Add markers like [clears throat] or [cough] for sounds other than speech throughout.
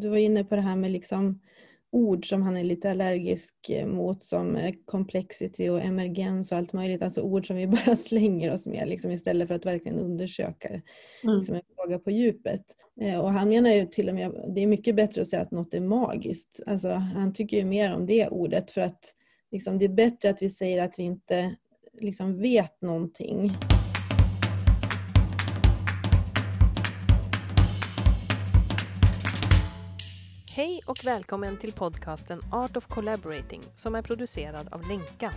Du var inne på det här med liksom ord som han är lite allergisk mot som complexity och emergens och allt möjligt. Alltså ord som vi [laughs] bara slänger oss med liksom, istället för att verkligen undersöka mm. liksom, en fråga på djupet. Eh, och han menar ju till och med det är mycket bättre att säga att något är magiskt. Alltså, han tycker ju mer om det ordet för att liksom, det är bättre att vi säger att vi inte liksom, vet någonting. Hej och välkommen till podcasten Art of Collaborating som är producerad av Lenka.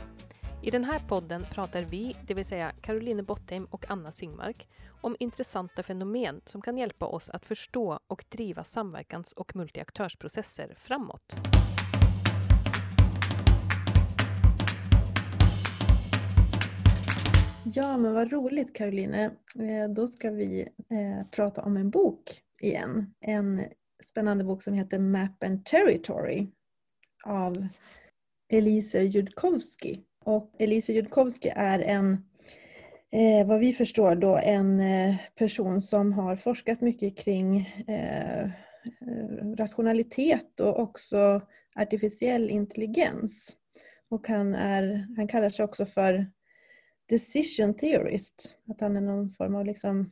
I den här podden pratar vi, det vill säga Caroline Bottheim och Anna Singmark, om intressanta fenomen som kan hjälpa oss att förstå och driva samverkans och multiaktörsprocesser framåt. Ja, men vad roligt Caroline. Eh, då ska vi eh, prata om en bok igen. En spännande bok som heter Map and Territory av Elise Judkowski. Och Elise Judkowski är en, eh, vad vi förstår då, en eh, person som har forskat mycket kring eh, eh, rationalitet och också artificiell intelligens. Och han, är, han kallar sig också för decision theorist, att han är någon form av liksom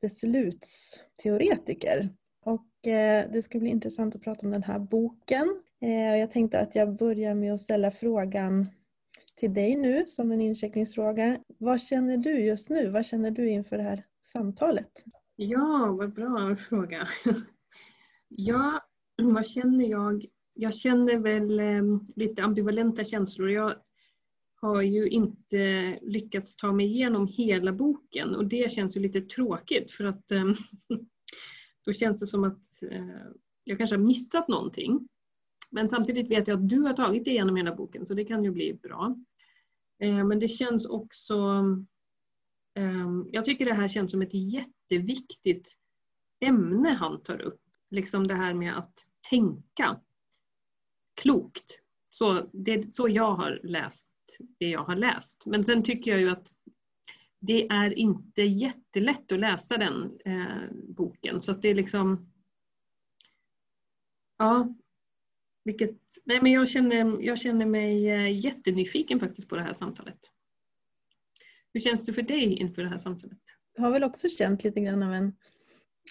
beslutsteoretiker. Och eh, det ska bli intressant att prata om den här boken. Eh, jag tänkte att jag börjar med att ställa frågan till dig nu som en incheckningsfråga. Vad känner du just nu? Vad känner du inför det här samtalet? Ja, vad bra fråga. [laughs] ja, vad känner jag? Jag känner väl eh, lite ambivalenta känslor. Jag har ju inte lyckats ta mig igenom hela boken och det känns ju lite tråkigt för att eh, [laughs] då känns det som att eh, jag kanske har missat någonting. Men samtidigt vet jag att du har tagit dig igenom hela boken så det kan ju bli bra. Eh, men det känns också... Eh, jag tycker det här känns som ett jätteviktigt ämne han tar upp. Liksom det här med att tänka klokt. Så det är så jag har läst det jag har läst. Men sen tycker jag ju att det är inte jättelätt att läsa den eh, boken. Så att det är liksom... Ja. Vilket, nej men jag, känner, jag känner mig eh, jättenyfiken faktiskt på det här samtalet. Hur känns det för dig inför det här samtalet? Jag har väl också känt lite grann av en,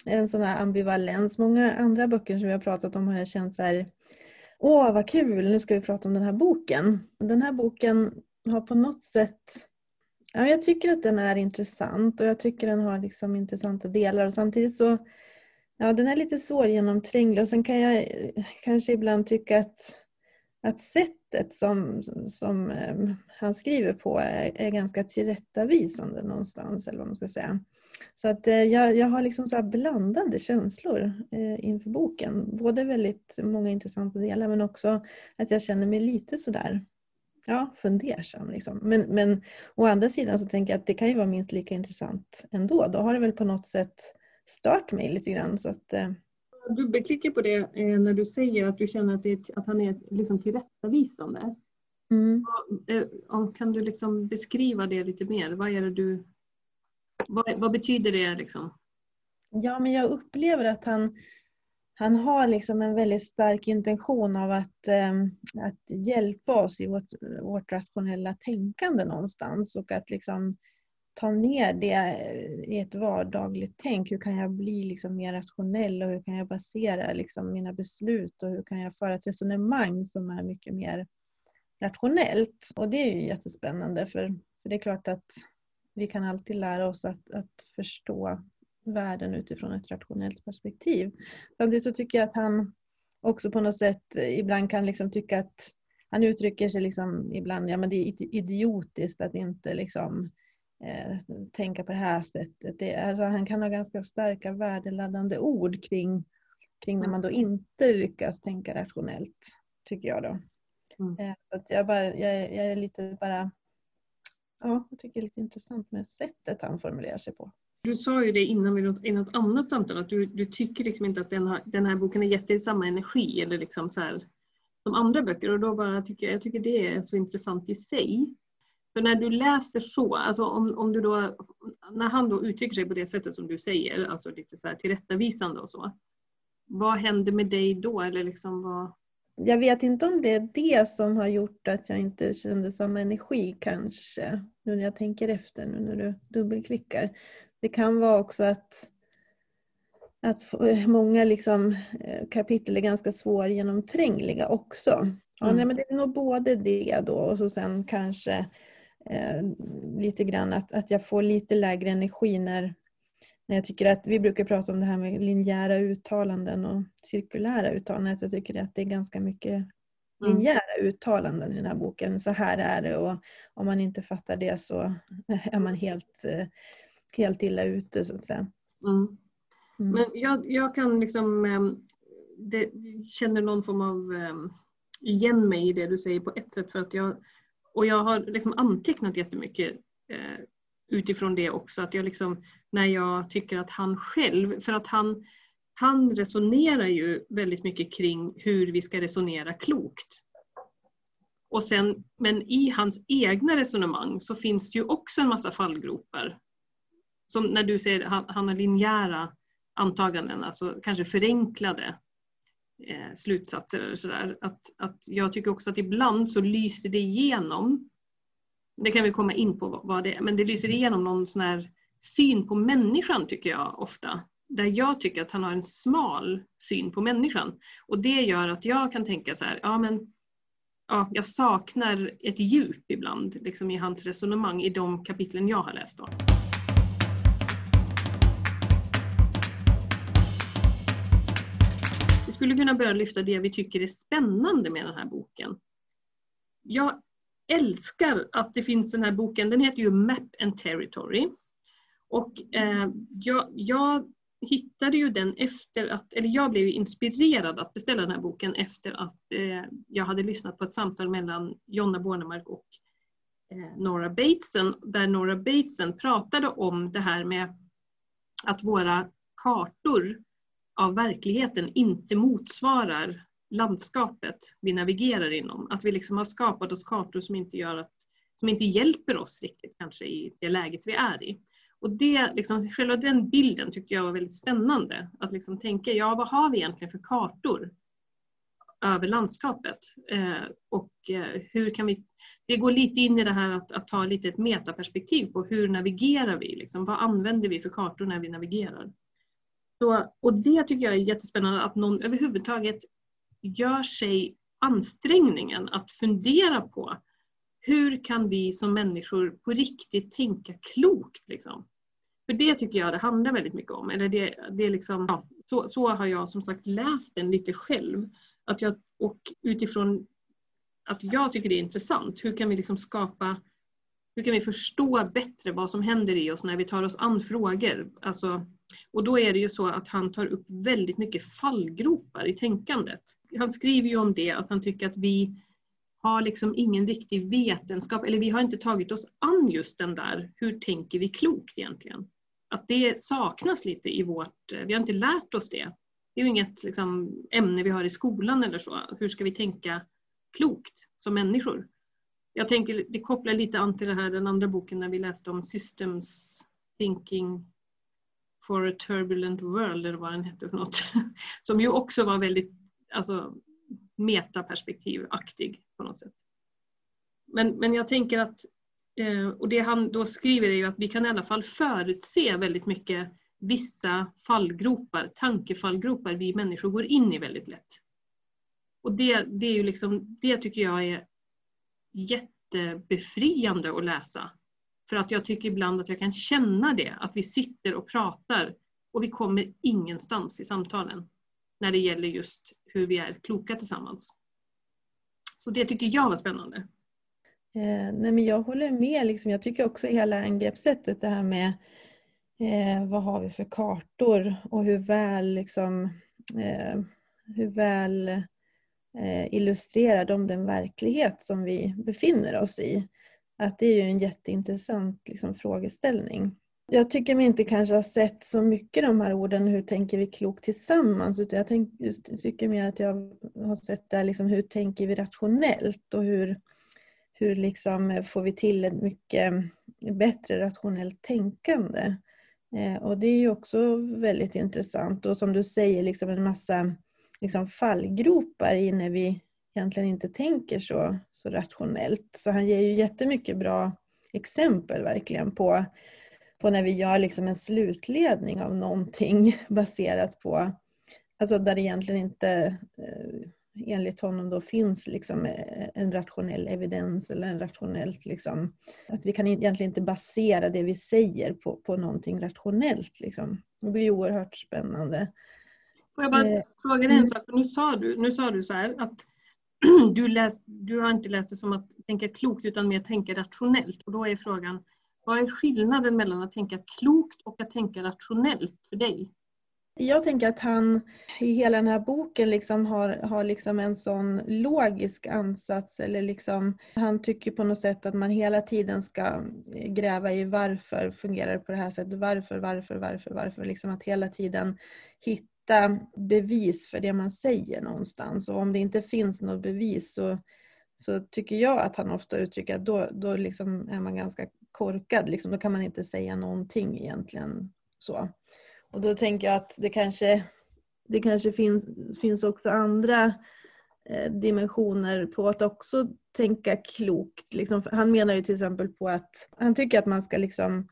en sån här ambivalens. Många andra böcker som vi har pratat om har jag känt så här Åh vad kul, nu ska vi prata om den här boken. Den här boken har på något sätt Ja, jag tycker att den är intressant och jag tycker den har liksom intressanta delar och samtidigt så Ja, den är lite svårgenomtränglig och sen kan jag eh, kanske ibland tycka att, att sättet som, som ehm, han skriver på är, är ganska tillrättavisande någonstans eller vad man ska säga. Så att eh, jag, jag har liksom så blandade känslor eh, inför boken. Både väldigt många intressanta delar men också att jag känner mig lite sådär ja, fundersam. Liksom. Men, men å andra sidan så tänker jag att det kan ju vara minst lika intressant ändå. Då har det väl på något sätt stört mig lite grann. Så att, eh. Dubbelklickar på det eh, när du säger att du känner att, det, att han är liksom tillrättavisande. Mm. Och, kan du liksom beskriva det lite mer? Vad, är du, vad, vad betyder det? Liksom? Ja, men jag upplever att han han har liksom en väldigt stark intention av att, eh, att hjälpa oss i vårt, vårt rationella tänkande någonstans och att liksom ta ner det i ett vardagligt tänk. Hur kan jag bli liksom mer rationell och hur kan jag basera liksom mina beslut och hur kan jag föra ett resonemang som är mycket mer rationellt. Och det är ju jättespännande för, för det är klart att vi kan alltid lära oss att, att förstå världen utifrån ett rationellt perspektiv. Samtidigt så tycker jag att han också på något sätt ibland kan liksom tycka att han uttrycker sig liksom ibland, ja men det är idiotiskt att inte liksom eh, tänka på det här sättet. Det, alltså han kan ha ganska starka värdeladdande ord kring, kring när man då inte lyckas tänka rationellt, tycker jag då. Mm. Eh, att jag, bara, jag, jag är lite bara, ja, jag tycker det är lite intressant med sättet han formulerar sig på. Du sa ju det innan i något, i något annat samtal att du, du tycker liksom inte att den, har, den här boken har gett dig samma energi eller liksom så här, som andra böcker och då bara tycker jag, jag tycker det är så intressant i sig. För när du läser så, alltså om, om du då, när han då uttrycker sig på det sättet som du säger, alltså lite så här tillrättavisande och så. vad händer med dig då? Eller liksom vad... Jag vet inte om det är det som har gjort att jag inte kände samma energi kanske. Nu när jag tänker efter, nu när du dubbelklickar. Det kan vara också att, att många liksom, eh, kapitel är ganska svårgenomträngliga också. Ja, mm. nej, men det är nog både det då och så sen kanske eh, lite grann att, att jag får lite lägre energi när, när jag tycker att, vi brukar prata om det här med linjära uttalanden och cirkulära uttalanden, att jag tycker att det är ganska mycket mm. linjära uttalanden i den här boken. Så här är det och om man inte fattar det så [laughs] är man helt, eh, helt illa ute så att säga. Mm. Mm. Men jag, jag kan liksom ehm, det, känner någon form av ehm, igen mig i det du säger på ett sätt för att jag och jag har liksom antecknat jättemycket eh, utifrån det också. Att jag liksom, när jag tycker att han själv, för att han, han resonerar ju väldigt mycket kring hur vi ska resonera klokt. Och sen, men i hans egna resonemang så finns det ju också en massa fallgropar. Som när du säger han, han har linjära antaganden, alltså kanske förenklade eh, slutsatser eller sådär. Att, att jag tycker också att ibland så lyser det igenom, det kan vi komma in på vad det är, men det lyser igenom någon sån här syn på människan tycker jag ofta. Där jag tycker att han har en smal syn på människan. Och det gör att jag kan tänka så här, ja men ja, jag saknar ett djup ibland liksom i hans resonemang i de kapitlen jag har läst. Då. Skulle kunna börja lyfta det vi tycker är spännande med den här boken. Jag älskar att det finns den här boken, den heter ju Map and Territory. Och eh, jag, jag, hittade ju den efter att, eller jag blev inspirerad att beställa den här boken efter att eh, jag hade lyssnat på ett samtal mellan Jonna Bornemark och eh, Nora Bateson, där Nora Bateson pratade om det här med att våra kartor av verkligheten inte motsvarar landskapet vi navigerar inom. Att vi liksom har skapat oss kartor som inte, gör att, som inte hjälper oss riktigt kanske i det läget vi är i. Och det, liksom, själva den bilden tyckte jag var väldigt spännande. Att liksom tänka, ja vad har vi egentligen för kartor över landskapet? Eh, och eh, hur kan vi... Det går lite in i det här att, att ta lite ett metaperspektiv på hur navigerar vi? Liksom, vad använder vi för kartor när vi navigerar? Så, och det tycker jag är jättespännande att någon överhuvudtaget gör sig ansträngningen att fundera på hur kan vi som människor på riktigt tänka klokt? Liksom? För det tycker jag det handlar väldigt mycket om. Eller det, det är liksom, ja, så, så har jag som sagt läst den lite själv. Att jag, och utifrån att jag tycker det är intressant, hur kan vi liksom skapa hur kan vi förstå bättre vad som händer i oss när vi tar oss an frågor? Alltså, och då är det ju så att han tar upp väldigt mycket fallgropar i tänkandet. Han skriver ju om det, att han tycker att vi har liksom ingen riktig vetenskap, eller vi har inte tagit oss an just den där, hur tänker vi klokt egentligen? Att det saknas lite i vårt, eh, vi har inte lärt oss det. Det är ju inget liksom, ämne vi har i skolan eller så. Hur ska vi tänka klokt som människor? Jag tänker, det kopplar lite an till det här, den andra boken när vi läste om systems thinking for a turbulent world eller vad den hette för något. [laughs] Som ju också var väldigt alltså, metaperspektivaktig på något sätt. Men, men jag tänker att, eh, och det han då skriver är ju att vi kan i alla fall förutse väldigt mycket vissa fallgropar, tankefallgropar vi människor går in i väldigt lätt. Och det, det, är ju liksom, det tycker jag är jättebefriande att läsa. För att jag tycker ibland att jag kan känna det, att vi sitter och pratar och vi kommer ingenstans i samtalen när det gäller just hur vi är kloka tillsammans. Så det tycker jag var spännande. Eh, nej men jag håller med. Liksom. Jag tycker också hela angreppssättet, det här med eh, vad har vi för kartor och hur väl, liksom, eh, hur väl eh, illustrerar de den verklighet som vi befinner oss i. Att det är ju en jätteintressant liksom, frågeställning. Jag tycker mig inte kanske ha sett så mycket de här orden, hur tänker vi klokt tillsammans? Utan jag tänk, tycker mer att jag har sett där, liksom, hur tänker vi rationellt och hur, hur liksom får vi till ett mycket bättre rationellt tänkande? Eh, och det är ju också väldigt intressant och som du säger liksom en massa liksom fallgropar i när vi egentligen inte tänker så, så rationellt. Så han ger ju jättemycket bra exempel verkligen på, på när vi gör liksom en slutledning av någonting [laughs] baserat på, alltså där det egentligen inte eh, enligt honom då finns liksom eh, en rationell evidens eller en rationellt liksom, att vi kan egentligen inte basera det vi säger på, på någonting rationellt. Liksom. Och det är oerhört spännande. Får jag bara eh, fråga dig en mm. sak? Nu sa du, nu sa du så här att [clears throat] du, läst, du har inte läst det som att tänka klokt utan mer tänka rationellt. Och då är frågan, vad är skillnaden mellan att tänka klokt och att tänka rationellt för dig? Jag tänker att han i hela den här boken liksom har, har liksom en sån logisk ansats. Eller liksom, han tycker på något sätt att man hela tiden ska gräva i varför fungerar det på det här sättet. Varför, varför, varför, varför. Liksom att hela tiden hitta bevis för det man säger någonstans. Och om det inte finns något bevis så, så tycker jag att han ofta uttrycker att då, då liksom är man ganska korkad. Liksom, då kan man inte säga någonting egentligen. så. Och då tänker jag att det kanske, det kanske finns, finns också andra eh, dimensioner på att också tänka klokt. Liksom, han menar ju till exempel på att han tycker att man ska liksom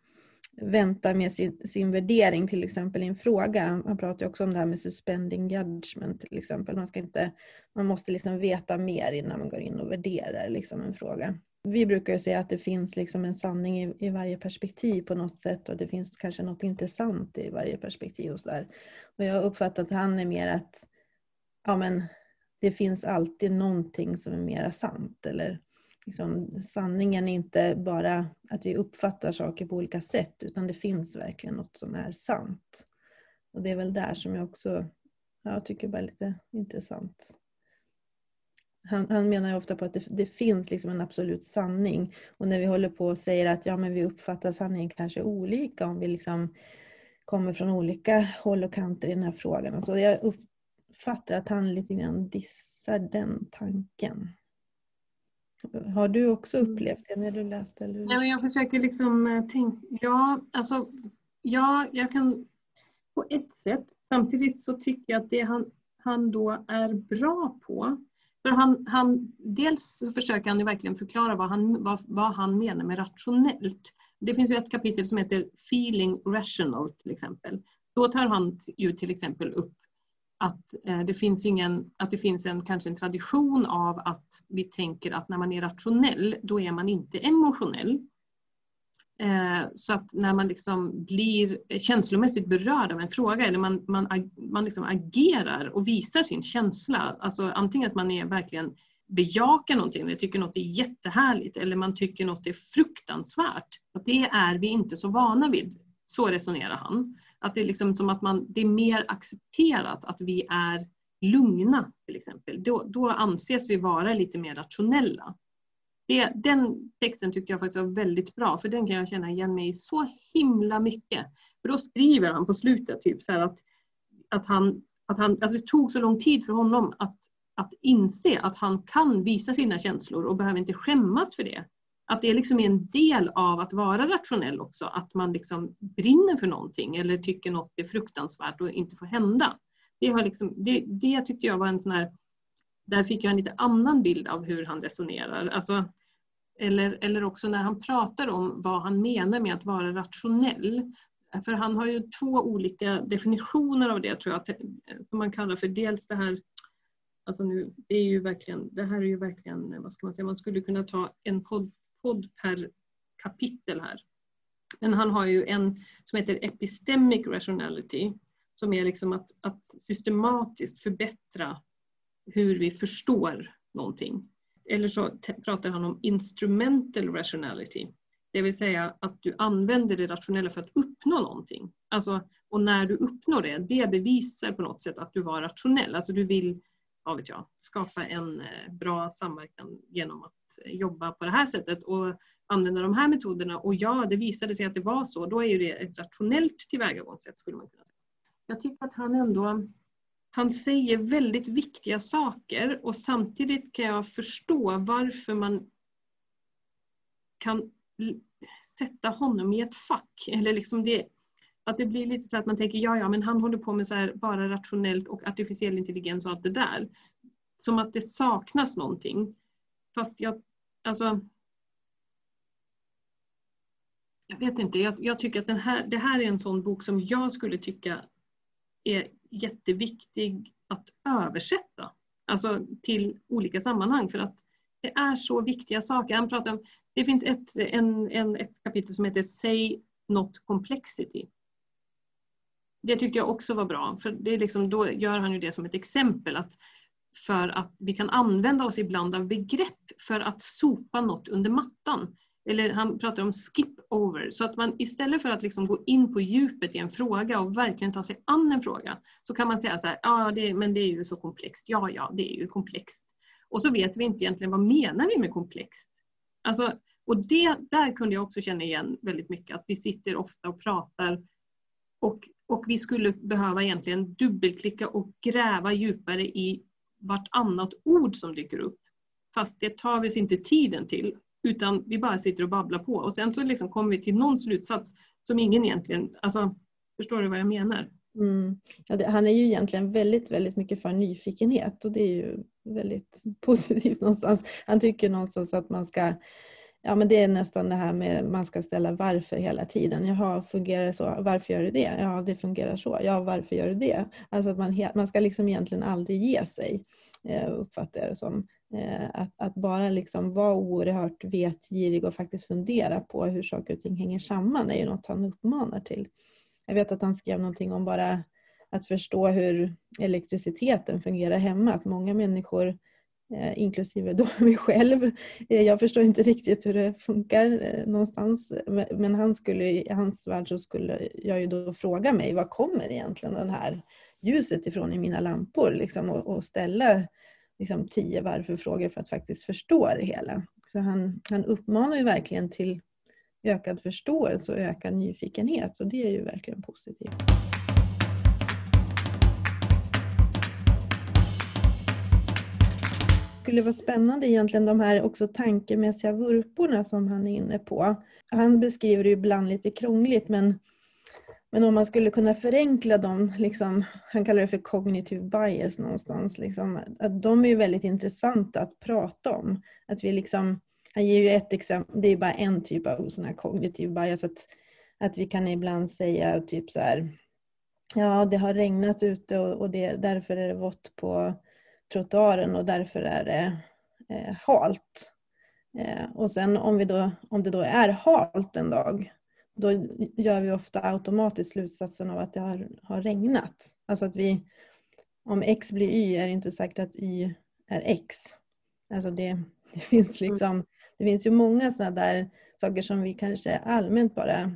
vänta med sin, sin värdering till exempel i en fråga. Han pratar ju också om det här med suspending judgment till exempel. Man, ska inte, man måste liksom veta mer innan man går in och värderar liksom en fråga vi brukar ju säga att det finns liksom en sanning i, i, varje perspektiv på något sätt och det finns kanske något intressant i varje perspektiv. Och, så där. och jag har uppfattat att han är mer att ja, men, det finns alltid någonting som är mera sant. Eller, liksom, sanningen är inte bara att vi uppfattar saker på olika sätt utan det finns verkligen något som är sant. Och det är väl där som jag också jag tycker är lite intressant han, han menar ofta på att det, det, finns liksom en absolut sanning. Och när vi håller på och säger att ja, men vi uppfattar sanningen kanske olika om vi liksom kommer från olika håll och kanter i den här frågan. Så jag uppfattar att han lite grann dissar den tanken. Har du också mm. upplevt det när du läste? Eller? Ja, men jag försöker liksom eh, tänka, ja, alltså, ja, jag kan på ett sätt. Samtidigt så tycker jag att det han, han då är bra på, för han, han, dels försöker han ju verkligen förklara vad han, vad, vad han menar med rationellt. Det finns ju ett kapitel som heter Feeling Rational till exempel. Då tar han ju till exempel upp att, eh, det, finns ingen, att det finns en, kanske en tradition av att vi tänker att när man är rationell, då är man inte emotionell. Eh, så att när man liksom blir känslomässigt berörd av en fråga eller man, man, man liksom agerar och visar sin känsla, alltså antingen att man är verkligen bejakar någonting eller tycker något är jättehärligt eller man tycker något är fruktansvärt. Att det är vi inte så vana vid. Så resonerar han. Att det är liksom som att man, det är mer accepterat att vi är lugna till exempel. Då, då anses vi vara lite mer rationella. Det, den texten tyckte jag faktiskt var väldigt bra för den kan jag känna igen mig i så himla mycket. För då skriver han på slutet typ så att, att, han, att, han, att det tog så lång tid för honom att, att inse att han kan visa sina känslor och behöver inte skämmas för det. Att det liksom är en del av att vara rationell också, att man liksom brinner för någonting eller tycker något är fruktansvärt och inte får hända. Det, har liksom, det, det tyckte jag var en sån här där fick jag en lite annan bild av hur han resonerar. Alltså, eller, eller också när han pratar om vad han menar med att vara rationell. För han har ju två olika definitioner av det tror jag, som man kallar för dels det här Alltså nu, det, är ju verkligen, det här är ju verkligen, vad ska man säga, man skulle kunna ta en podd, podd per kapitel här. Men han har ju en som heter Epistemic Rationality som är liksom att, att systematiskt förbättra hur vi förstår någonting. Eller så pratar han om instrumental rationality. Det vill säga att du använder det rationella för att uppnå någonting. Alltså, och när du uppnår det, det bevisar på något sätt att du var rationell. Alltså du vill ja, vet jag, skapa en eh, bra samverkan genom att jobba på det här sättet och använda de här metoderna. Och ja, det visade sig att det var så. Då är ju det ett rationellt tillvägagångssätt skulle man kunna säga. Jag tycker att han ändå han säger väldigt viktiga saker och samtidigt kan jag förstå varför man kan sätta honom i ett fack. Eller liksom det, att det blir lite så att man tänker, ja ja men han håller på med så här, bara rationellt och artificiell intelligens och allt det där. Som att det saknas någonting. Fast jag, alltså jag vet inte, jag, jag tycker att den här, det här är en sån bok som jag skulle tycka är jätteviktig att översätta. Alltså till olika sammanhang för att det är så viktiga saker. Han pratar om, det finns ett, en, en, ett kapitel som heter Say Not Complexity. Det tyckte jag också var bra, för det är liksom, då gör han ju det som ett exempel. att För att vi kan använda oss ibland av begrepp för att sopa något under mattan. Eller han pratar om skip over. Så att man istället för att liksom gå in på djupet i en fråga och verkligen ta sig an en fråga så kan man säga så här, ja det, men det är ju så komplext. Ja, ja, det är ju komplext. Och så vet vi inte egentligen vad menar vi med komplext. Alltså, och det, där kunde jag också känna igen väldigt mycket att vi sitter ofta och pratar och, och vi skulle behöva egentligen dubbelklicka och gräva djupare i vartannat ord som dyker upp. Fast det tar vi oss inte tiden till utan vi bara sitter och babblar på och sen så liksom kommer vi till någon slutsats som ingen egentligen, alltså förstår du vad jag menar? Mm. Ja, det, han är ju egentligen väldigt, väldigt mycket för nyfikenhet och det är ju väldigt [laughs] positivt någonstans. Han tycker någonstans att man ska Ja men det är nästan det här med man ska ställa varför hela tiden. Jaha, fungerar det så? Varför gör det det? Ja, det fungerar så. Ja, varför gör det det? Alltså att man, man ska liksom egentligen aldrig ge sig, eh, uppfattar jag det som. Eh, att, att, bara liksom vara oerhört vetgirig och faktiskt fundera på hur saker och ting hänger samman är ju något han uppmanar till. Jag vet att han skrev någonting om bara att förstå hur elektriciteten fungerar hemma. Att många människor, eh, Eh, inklusive då [laughs] mig själv, eh, jag förstår inte riktigt hur det funkar eh, någonstans. Men han skulle, i hans värld så skulle jag ju då fråga mig, var kommer egentligen det här ljuset ifrån i mina lampor? Liksom, och, och ställa liksom tio varför-frågor för att faktiskt förstå det hela. Så han, han uppmanar ju verkligen till ökad förståelse och ökad nyfikenhet och det är ju verkligen positivt. Skulle vara spännande egentligen de här också tankemässiga vurporna som han är inne på. Han beskriver det ibland lite krångligt men men om man skulle kunna förenkla dem, liksom, han kallar det för cognitive bias någonstans, liksom, att de är väldigt intressanta att prata om. Att vi liksom, han ger ju ett exempel, det är bara en typ av sån här cognitive bias, att, att vi kan ibland säga typ så här, ja det har regnat ute och, och det, därför är det vått på trottoaren och därför är det eh, halt. Eh, och sen om, vi då, om det då är halt en dag då gör vi ofta automatiskt slutsatsen av att det har, har regnat. Alltså att vi, om x blir y är det inte säkert att y är x. Alltså det, [laughs] det finns mm. liksom, det finns ju många sådana där saker som vi kanske allmänt bara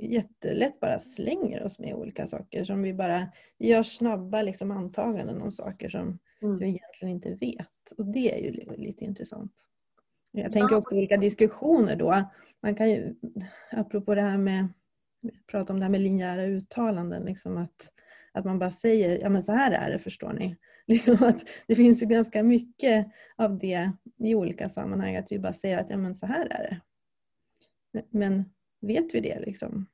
jättelätt bara slänger oss med olika saker som vi bara vi gör snabba liksom antaganden om saker som, mm. som vi egentligen inte vet. Och det är ju lite intressant. Jag tänker också olika diskussioner då man kan ju, apropå det här med, prata om det här med linjära uttalanden, liksom att, att man bara säger, ja men så här är det förstår ni. [laughs] Liksom att det finns ju ganska mycket av det i olika sammanhang, att vi bara säger att ja men så här är det. Men vet vi det liksom?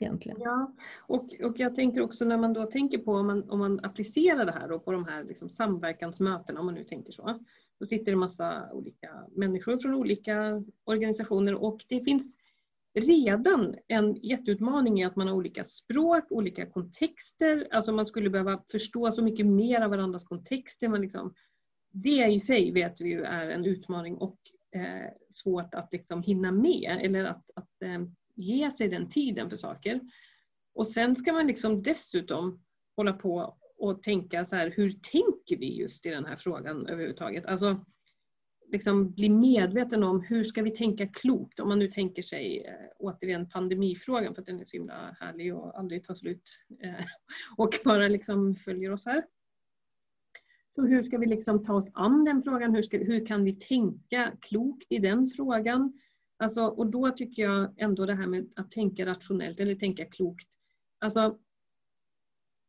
Egentligen. Ja, och, och jag tänker också när man då tänker på om man, om man applicerar det här på de här liksom samverkansmötena, om man nu tänker så. Då sitter det massa olika människor från olika organisationer och det finns redan en jätteutmaning i att man har olika språk, olika kontexter. Alltså man skulle behöva förstå så mycket mer av varandras kontexter. Man liksom, det i sig vet vi ju är en utmaning och eh, svårt att liksom hinna med eller att, att eh, ge sig den tiden för saker. Och sen ska man liksom dessutom hålla på och tänka så här, hur tänker vi just i den här frågan överhuvudtaget? Alltså, liksom bli medveten om hur ska vi tänka klokt om man nu tänker sig eh, återigen pandemifrågan för att den är så himla härlig och aldrig tar slut eh, [laughs] och bara liksom följer oss här. Så hur ska vi liksom ta oss an den frågan? Hur, ska, hur kan vi tänka klokt i den frågan? Alltså, och då tycker jag ändå det här med att tänka rationellt eller tänka klokt. Alltså,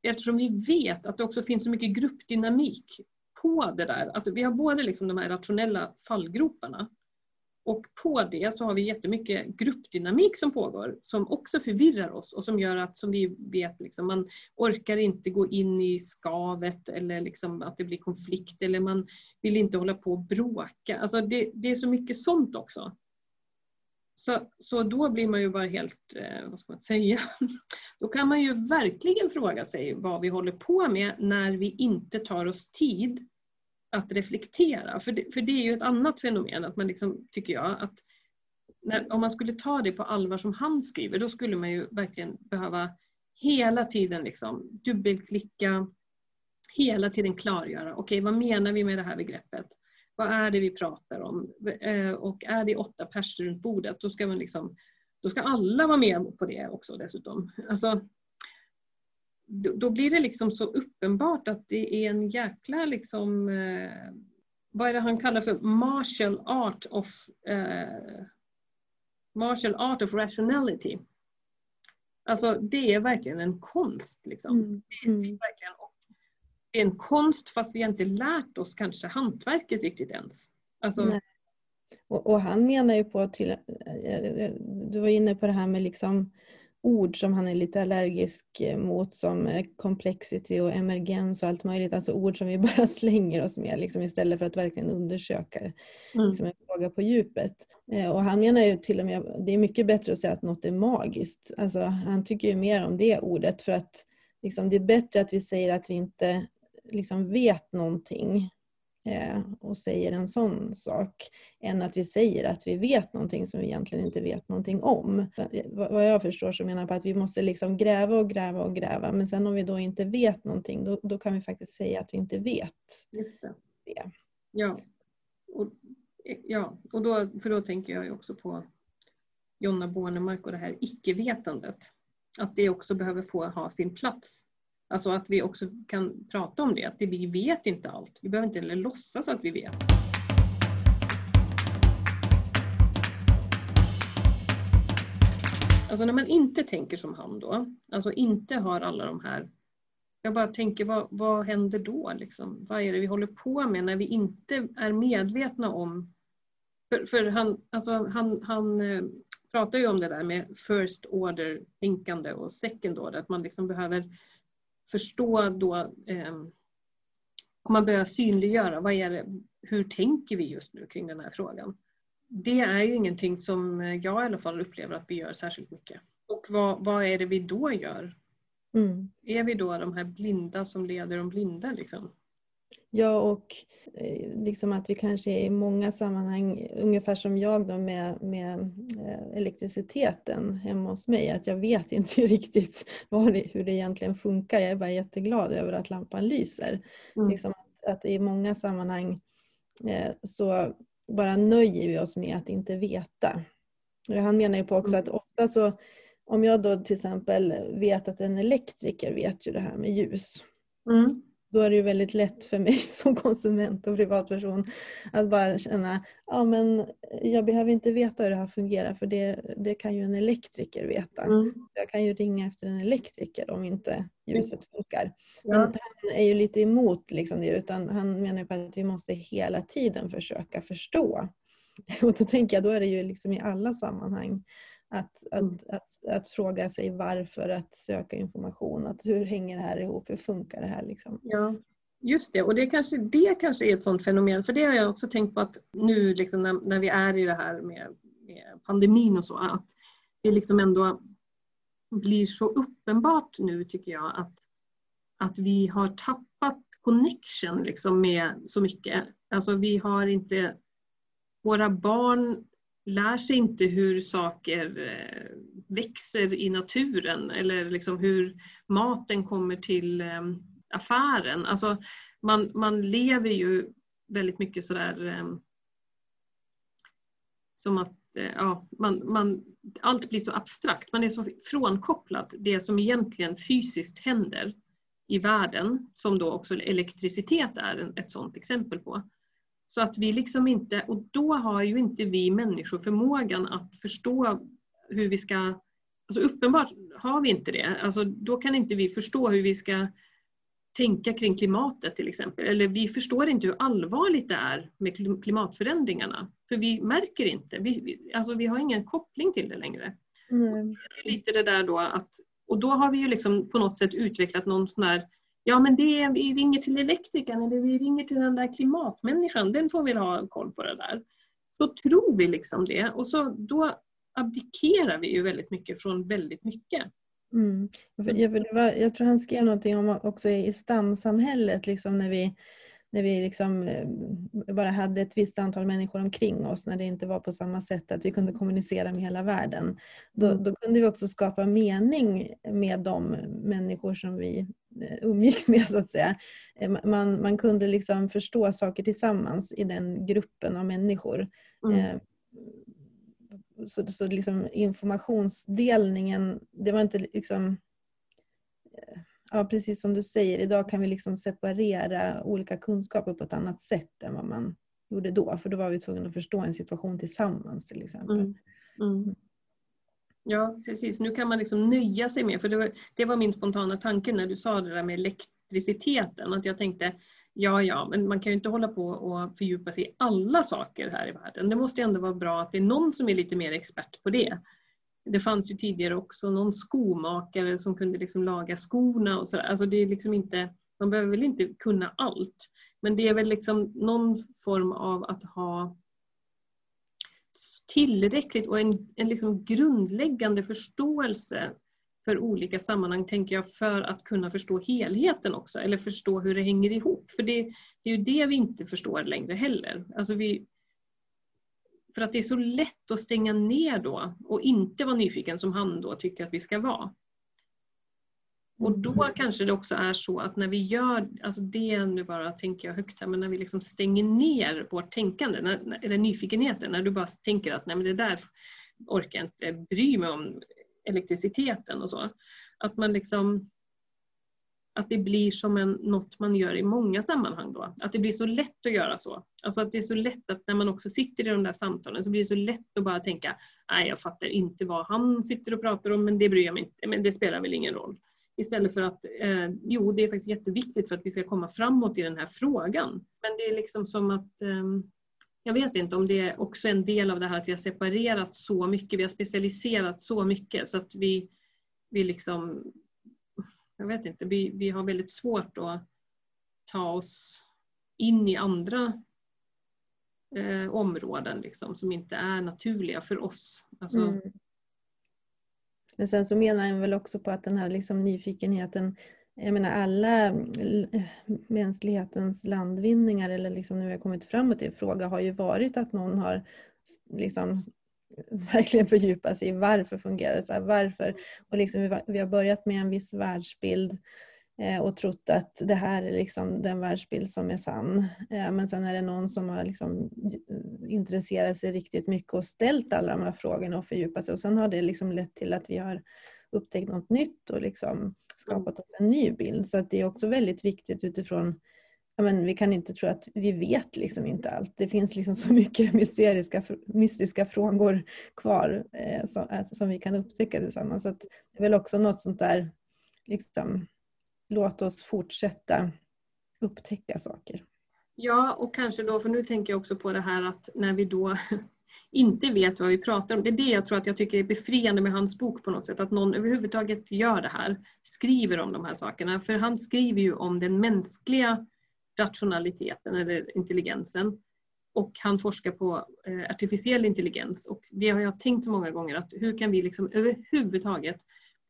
eftersom vi vet att det också finns så mycket gruppdynamik på det där. Att vi har både liksom de här rationella fallgroparna Och på det så har vi jättemycket gruppdynamik som pågår som också förvirrar oss och som gör att, som vi vet, liksom, man orkar inte gå in i skavet eller liksom att det blir konflikt eller man vill inte hålla på och bråka. Alltså det, det är så mycket sånt också. Så, så då blir man ju bara helt, eh, vad ska man säga, [laughs] då kan man ju verkligen fråga sig vad vi håller på med när vi inte tar oss tid att reflektera. För det, för det är ju ett annat fenomen, att man liksom, tycker jag, att när, om man skulle ta det på allvar som han skriver, då skulle man ju verkligen behöva hela tiden liksom dubbelklicka, hela tiden klargöra, okej okay, vad menar vi med det här begreppet? Vad är det vi pratar om? Eh, och är det åtta personer runt bordet, då ska, man liksom, då ska alla vara med på det också dessutom. Alltså, då blir det liksom så uppenbart att det är en jäkla liksom, eh, vad är det han kallar för martial art of eh, martial art of rationality. Alltså det är verkligen en konst. Liksom. Mm. Det, är, mm. verkligen, en konst fast vi inte lärt oss kanske hantverket riktigt ens. Alltså, och, och, han menar ju på till, du var inne på det här med liksom ord som han är lite allergisk mot som complexity och emergens och allt möjligt. Alltså ord som vi [laughs] bara slänger oss med liksom, istället för att verkligen undersöka mm. liksom, en fråga på djupet. Eh, och han menar ju till och med det är mycket bättre att säga att något är magiskt. Alltså, han tycker ju mer om det ordet för att liksom, det är bättre att vi säger att vi inte liksom, vet någonting Eh, och säger en sån sak än att vi säger att vi vet någonting som vi egentligen inte vet någonting om. Vad jag förstår så menar jag på att vi måste liksom gräva och gräva och gräva men sen om vi då inte vet någonting då, då kan vi faktiskt säga att vi inte vet det. det. Ja, och, ja. och då, för då tänker jag ju också på Jonna Bornemark och det här icke-vetandet. Att det också behöver få ha sin plats Alltså att vi också kan prata om det, att vi vet inte allt. Vi behöver inte heller låtsas att vi vet. Alltså när man inte tänker som han då, alltså inte har alla de här jag bara tänker, vad, vad händer då? Liksom? Vad är det vi håller på med när vi inte är medvetna om... För, för han, alltså han, han eh, pratar ju om det där med first order tänkande och second order, att man liksom behöver förstå då, eh, om man börjar synliggöra, vad är det, hur tänker vi just nu kring den här frågan? Det är ju ingenting som jag i alla fall upplever att vi gör särskilt mycket. Och vad, vad är det vi då gör? Mm. Är vi då de här blinda som leder de blinda? Liksom? Ja, och eh, liksom att vi kanske i många sammanhang, ungefär som jag då med, med eh, elektriciteten hemma hos mig, att jag vet [laughs] inte riktigt det, hur det egentligen funkar. Jag är bara jätteglad över att lampan lyser. Mm. Liksom att, att i många sammanhang eh, så bara nöjer vi oss med att inte veta. Han menar ju på också mm. att ofta så, om jag då till exempel vet att en elektriker vet ju det här med ljus. Mm då är det ju väldigt lätt för mig [laughs] som konsument och privatperson att bara känna ja men jag behöver inte veta hur det här fungerar för det, det kan ju en elektriker veta. Mm. Jag kan ju ringa efter en elektriker om inte ljuset funkar. Ja. Men han är ju lite emot liksom det utan han menar på att vi måste hela tiden försöka förstå. [laughs] Och då tänker jag, då är det ju liksom i alla sammanhang. Att, att, mm. att, att, fråga sig varför, att söka information. Att hur hänger det här ihop? Hur funkar det här? Liksom? Ja, just det. Och det kanske, det kanske är ett sådant fenomen. För det har jag också tänkt på att nu liksom när, när vi är i det här med, med pandemin och så. Att det liksom ändå blir så uppenbart nu tycker jag att, att vi har tappat connection liksom med så mycket. Alltså vi har inte våra barn lär sig inte hur saker eh, växer i naturen eller liksom hur maten kommer till eh, affären. Alltså man, man lever ju väldigt mycket sådär eh, som att ja, man, man, allt blir så abstrakt. Man är så frånkopplad det som egentligen fysiskt händer i världen, som då också elektricitet är ett sådant exempel på. Så att vi liksom inte, och då har ju inte vi människor förmågan att förstå hur vi ska, alltså uppenbart har vi inte det. Alltså då kan inte vi förstå hur vi ska tänka kring klimatet till exempel. Eller vi förstår inte hur allvarligt det är med klimatförändringarna. För vi märker inte, vi, alltså vi har ingen koppling till det längre. Mm. Lite det där då att, och då har vi ju liksom på något sätt utvecklat någon sån här Ja men det vi ringer till elektrikern eller vi ringer till den där klimatmänniskan, den får väl ha koll på det där. Så tror vi liksom det och så, då abdikerar vi ju väldigt mycket från väldigt mycket. Mm. Jag, jag, tror han skrev någonting om också i stamsamhället, liksom när vi, när vi liksom eh, bara hade ett visst antal människor omkring oss, när det inte var på samma sätt att vi kunde kommunicera med hela världen. Då, mm. då kunde vi också skapa mening med de människor som vi umgicks med så att säga. Eh, man, man kunde liksom förstå saker tillsammans i den gruppen av människor. Mm så, så liksom informationsdelningen, det var inte liksom eh, Ja, precis som du säger, idag kan vi liksom separera olika kunskaper på ett annat sätt än vad man gjorde då. För då var vi tvungna att förstå en situation tillsammans till exempel. Mm. Mm. Ja, precis. Nu kan man liksom nöja sig med, för det var, det var min spontana tanke när du sa det där med elektriciteten, att jag tänkte Ja, ja, men man kan ju inte hålla på och fördjupa sig i alla saker här i världen. Det måste ändå vara bra att det är någon som är lite mer expert på det. Det fanns ju tidigare också någon skomakare som kunde liksom laga skorna och sådär. Alltså det är liksom inte, man behöver väl inte kunna allt. Men det är väl liksom någon form av att ha tillräckligt och en, en liksom grundläggande förståelse för olika sammanhang tänker jag för att kunna förstå helheten också eller förstå hur det hänger ihop. För det, det är ju det vi inte förstår längre heller. Alltså vi, för att det är så lätt att stänga ner då och inte vara nyfiken som han då tycker att vi ska vara. Och då kanske det också är så att när vi gör, alltså det nu bara tänker jag högt här, men när vi liksom stänger ner vårt tänkande, när, eller nyfikenheten, när du bara tänker att nej men det där orkar jag inte bry mig om elektriciteten och så. Att man liksom att det blir som en, något man gör i många sammanhang då. Att det blir så lätt att göra så. Alltså att det är så lätt att när man också sitter i de där samtalen så blir det så lätt att bara tänka nej jag fattar inte vad han sitter och pratar om men det bryr jag mig inte, men det spelar väl ingen roll. Istället för att, eh, jo det är faktiskt jätteviktigt för att vi ska komma framåt i den här frågan. Men det är liksom som att eh, jag vet inte om det är också en del av det här att vi har separerat så mycket, vi har specialiserat så mycket så att vi, vi liksom, jag vet inte, vi, vi har väldigt svårt att ta oss in i andra eh, områden liksom, som inte är naturliga för oss. Alltså, mm. Men sen så menar han väl också på att den här liksom nyfikenheten jag menar alla eh, mänsklighetens landvinningar eller liksom när vi har kommit framåt i en fråga har ju varit att någon har liksom [laughs] verkligen fördjupat sig i varför fungerar det så här, varför. Och liksom vi har börjat med en viss världsbild och trott att det här är liksom den världsbild som är sann. Eh, men sen är det någon som har liksom intresserat sig riktigt mycket och ställt alla de här frågorna och fördjupat sig och sen har det liksom lett till att vi har upptäckt något nytt och liksom skapat oss en ny bild. Så att det är också väldigt viktigt utifrån ja, men vi kan inte tro att vi vet liksom inte allt. Det finns liksom så mycket [laughs] mysteriska, mystiska frågor kvar eh, som, eh, som, vi kan upptäcka tillsammans. Så det är väl också något sånt där, liksom, låt oss fortsätta upptäcka saker. Ja, och kanske då, för nu tänker jag också på det här att när vi då [laughs] inte vet vad vi pratar om. Det är det jag tror att jag tycker är befriande med hans bok på något sätt. Att någon överhuvudtaget gör det här. Skriver om de här sakerna. För han skriver ju om den mänskliga rationaliteten eller intelligensen. Och han forskar på eh, artificiell intelligens. Och det har jag tänkt så många gånger att hur kan vi liksom överhuvudtaget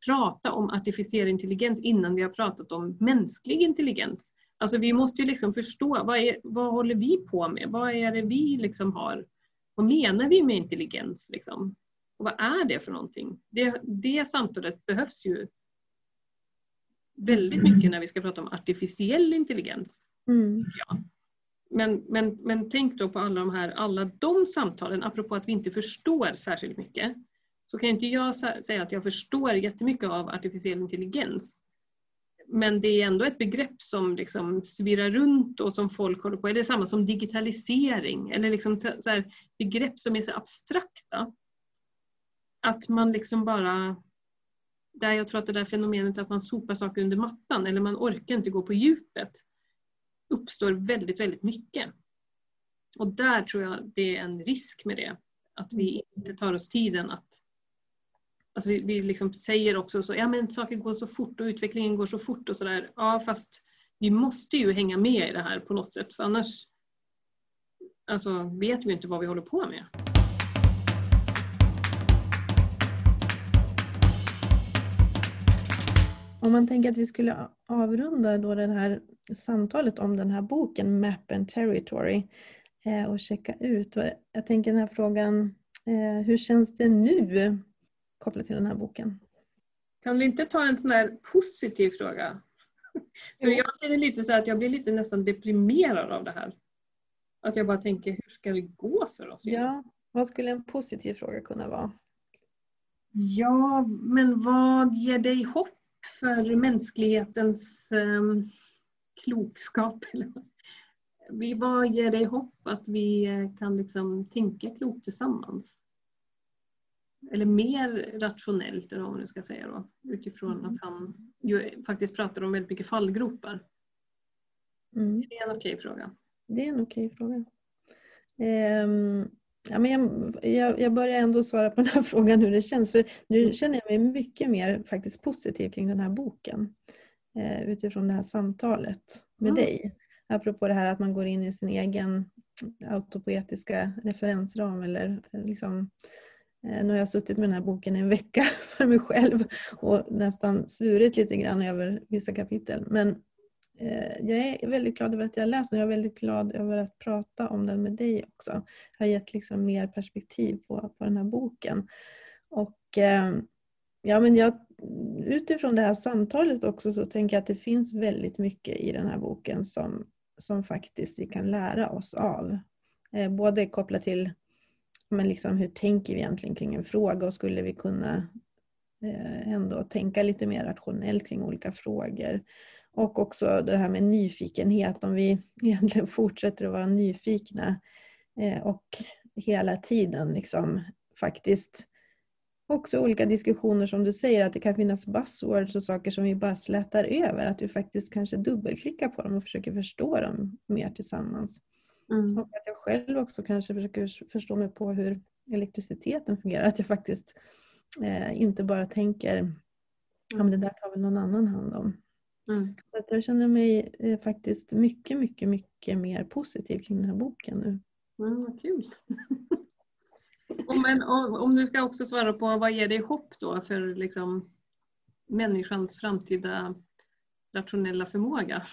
prata om artificiell intelligens innan vi har pratat om mänsklig intelligens. Alltså vi måste ju liksom förstå vad, är, vad håller vi på med? Vad är det vi liksom har vad menar vi med intelligens? Liksom? Och vad är det för någonting? Det, det samtalet behövs ju väldigt mycket när vi ska prata om artificiell intelligens. Mm. Ja. Men, men, men tänk då på alla de här alla de samtalen, apropå att vi inte förstår särskilt mycket. Så kan inte jag säga att jag förstår jättemycket av artificiell intelligens. Men det är ändå ett begrepp som liksom svirrar runt och som folk håller på med. Det är samma som digitalisering eller liksom så, så här, begrepp som är så abstrakta. Att man liksom bara där jag tror att det där fenomenet att man sopar saker under mattan eller man orkar inte gå på djupet uppstår väldigt, väldigt mycket. Och där tror jag det är en risk med det. Att vi inte tar oss tiden att Alltså vi, vi liksom säger också så, ja men saker går så fort och utvecklingen går så fort och sådär. Ja fast vi måste ju hänga med i det här på något sätt för annars alltså, vet vi inte vad vi håller på med. Om man tänker att vi skulle avrunda då det här samtalet om den här boken Map and Territory eh, och checka ut. Jag tänker den här frågan, eh, hur känns det nu kopplat till den här boken? Kan vi inte ta en sån här positiv fråga? För jag känner lite så att jag blir lite nästan deprimerad av det här. Att jag bara tänker, hur ska det gå för oss? Ja, vad skulle en positiv fråga kunna vara? Ja, men vad ger dig hopp för mänsklighetens um, klokskap? [laughs] vad ger dig hopp att vi kan liksom tänka klokt tillsammans? Eller mer rationellt, eller vad man nu ska säga då, utifrån mm. att han ju faktiskt pratar om väldigt mycket fallgropar. Mm. Det är en okej fråga. Det är en okej fråga. Um, ja, men jag, jag, börjar ändå svara på den här [laughs] frågan hur det känns. För nu mm. känner jag mig mycket mer faktiskt positiv kring den här boken. Uh, utifrån det här samtalet med mm. dig. Apropå det här att man går in i sin egen autopoetiska referensram eller liksom uh, Eh, nu har jag suttit med den här boken i en vecka [laughs] för mig själv och nästan svurit lite grann över vissa kapitel. Men eh, jag är väldigt glad över att jag läst den. Jag är väldigt glad över att prata om den med dig också. Det har gett liksom mer perspektiv på, på den här boken. Och eh, ja, men jag, utifrån det här samtalet också så tänker jag att det finns väldigt mycket i den här boken som, som faktiskt vi kan lära oss av. Både kopplat till men liksom, hur tänker vi egentligen kring en fråga och skulle vi kunna eh, ändå tänka lite mer rationellt kring olika frågor. Och också det här med nyfikenhet, om vi [laughs] egentligen fortsätter att vara nyfikna eh, och hela tiden liksom faktiskt också olika diskussioner som du säger att det kan finnas buzzwords och saker som vi bara slätar över. Att vi faktiskt kanske dubbelklickar på dem och försöker förstå dem mer tillsammans. Mm. Och att jag själv också kanske försöker förstå mig på hur elektriciteten fungerar. Att jag faktiskt eh, inte bara tänker ja, det där tar väl någon annan hand om. Mm. Så att jag känner mig eh, faktiskt mycket, mycket, mycket mer positiv kring den här boken nu. Mm, vad kul! Men om du ska också svara på vad ger dig hopp då för liksom människans framtida rationella förmåga?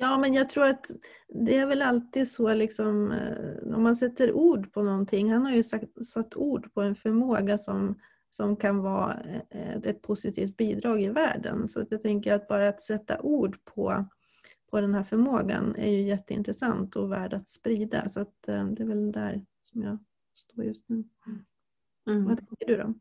Ja, men jag tror att det är väl alltid så liksom, eh, om man sätter ord på någonting. Han har ju sagt, satt ord på en förmåga som som kan vara eh, ett positivt bidrag i världen. Så jag tänker att bara att sätta ord på, på den här förmågan är ju jätteintressant och värd att sprida. Så att eh, det är väl där som jag står just nu. Mm. Vad tänker du då?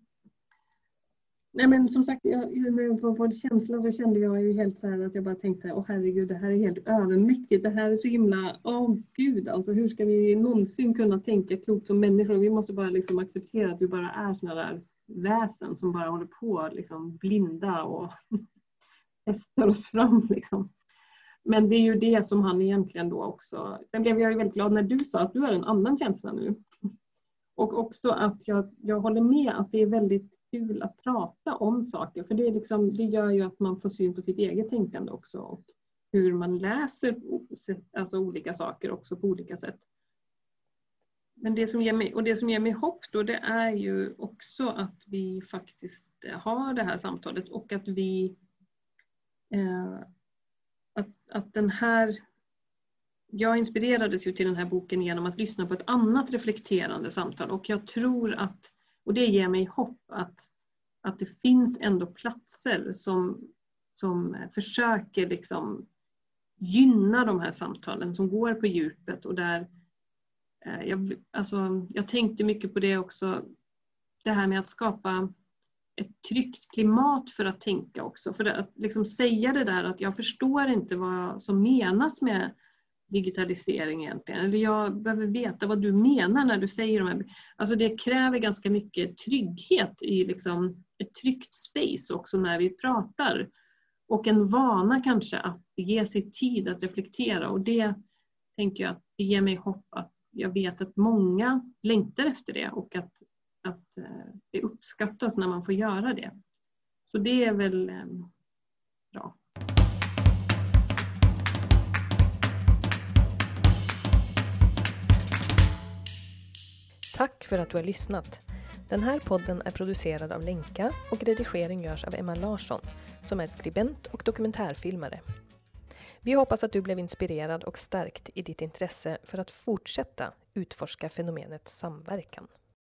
Nej men som sagt, jag, när jag på känslan så kände jag ju helt så här att jag bara tänkte så här, åh herregud det här är helt övermäktigt. Det här är så himla, åh gud alltså hur ska vi någonsin kunna tänka klokt som människor? Vi måste bara liksom acceptera att vi bara är sådana där väsen som bara håller på liksom blinda och [laughs] testar oss fram. Liksom. Men det är ju det som han egentligen då också... Sen blev jag ju väldigt glad när du sa att du har en annan känsla nu. [laughs] Och också att jag, jag håller med att det är väldigt kul att prata om saker för det, är liksom, det gör ju att man får syn på sitt eget tänkande också och hur man läser alltså olika saker också på olika sätt. Men det som, ger mig, och det som ger mig hopp då det är ju också att vi faktiskt har det här samtalet och att vi eh, att, att den här jag inspirerades ju till den här boken genom att lyssna på ett annat reflekterande samtal och jag tror att, och det ger mig hopp att, att det finns ändå platser som, som försöker liksom gynna de här samtalen som går på djupet och där eh, jag, alltså, jag tänkte mycket på det också. Det här med att skapa ett tryggt klimat för att tänka också. För att liksom säga det där att jag förstår inte vad som menas med digitalisering egentligen. Eller jag behöver veta vad du menar när du säger de här. Alltså det kräver ganska mycket trygghet i liksom ett tryggt space också när vi pratar. Och en vana kanske att ge sig tid att reflektera och det tänker jag att det ger mig hopp att jag vet att många längtar efter det och att, att eh, det uppskattas när man får göra det. Så det är väl eh, bra. Tack för att du har lyssnat. Den här podden är producerad av Lenka och redigering görs av Emma Larsson som är skribent och dokumentärfilmare. Vi hoppas att du blev inspirerad och stärkt i ditt intresse för att fortsätta utforska fenomenet samverkan.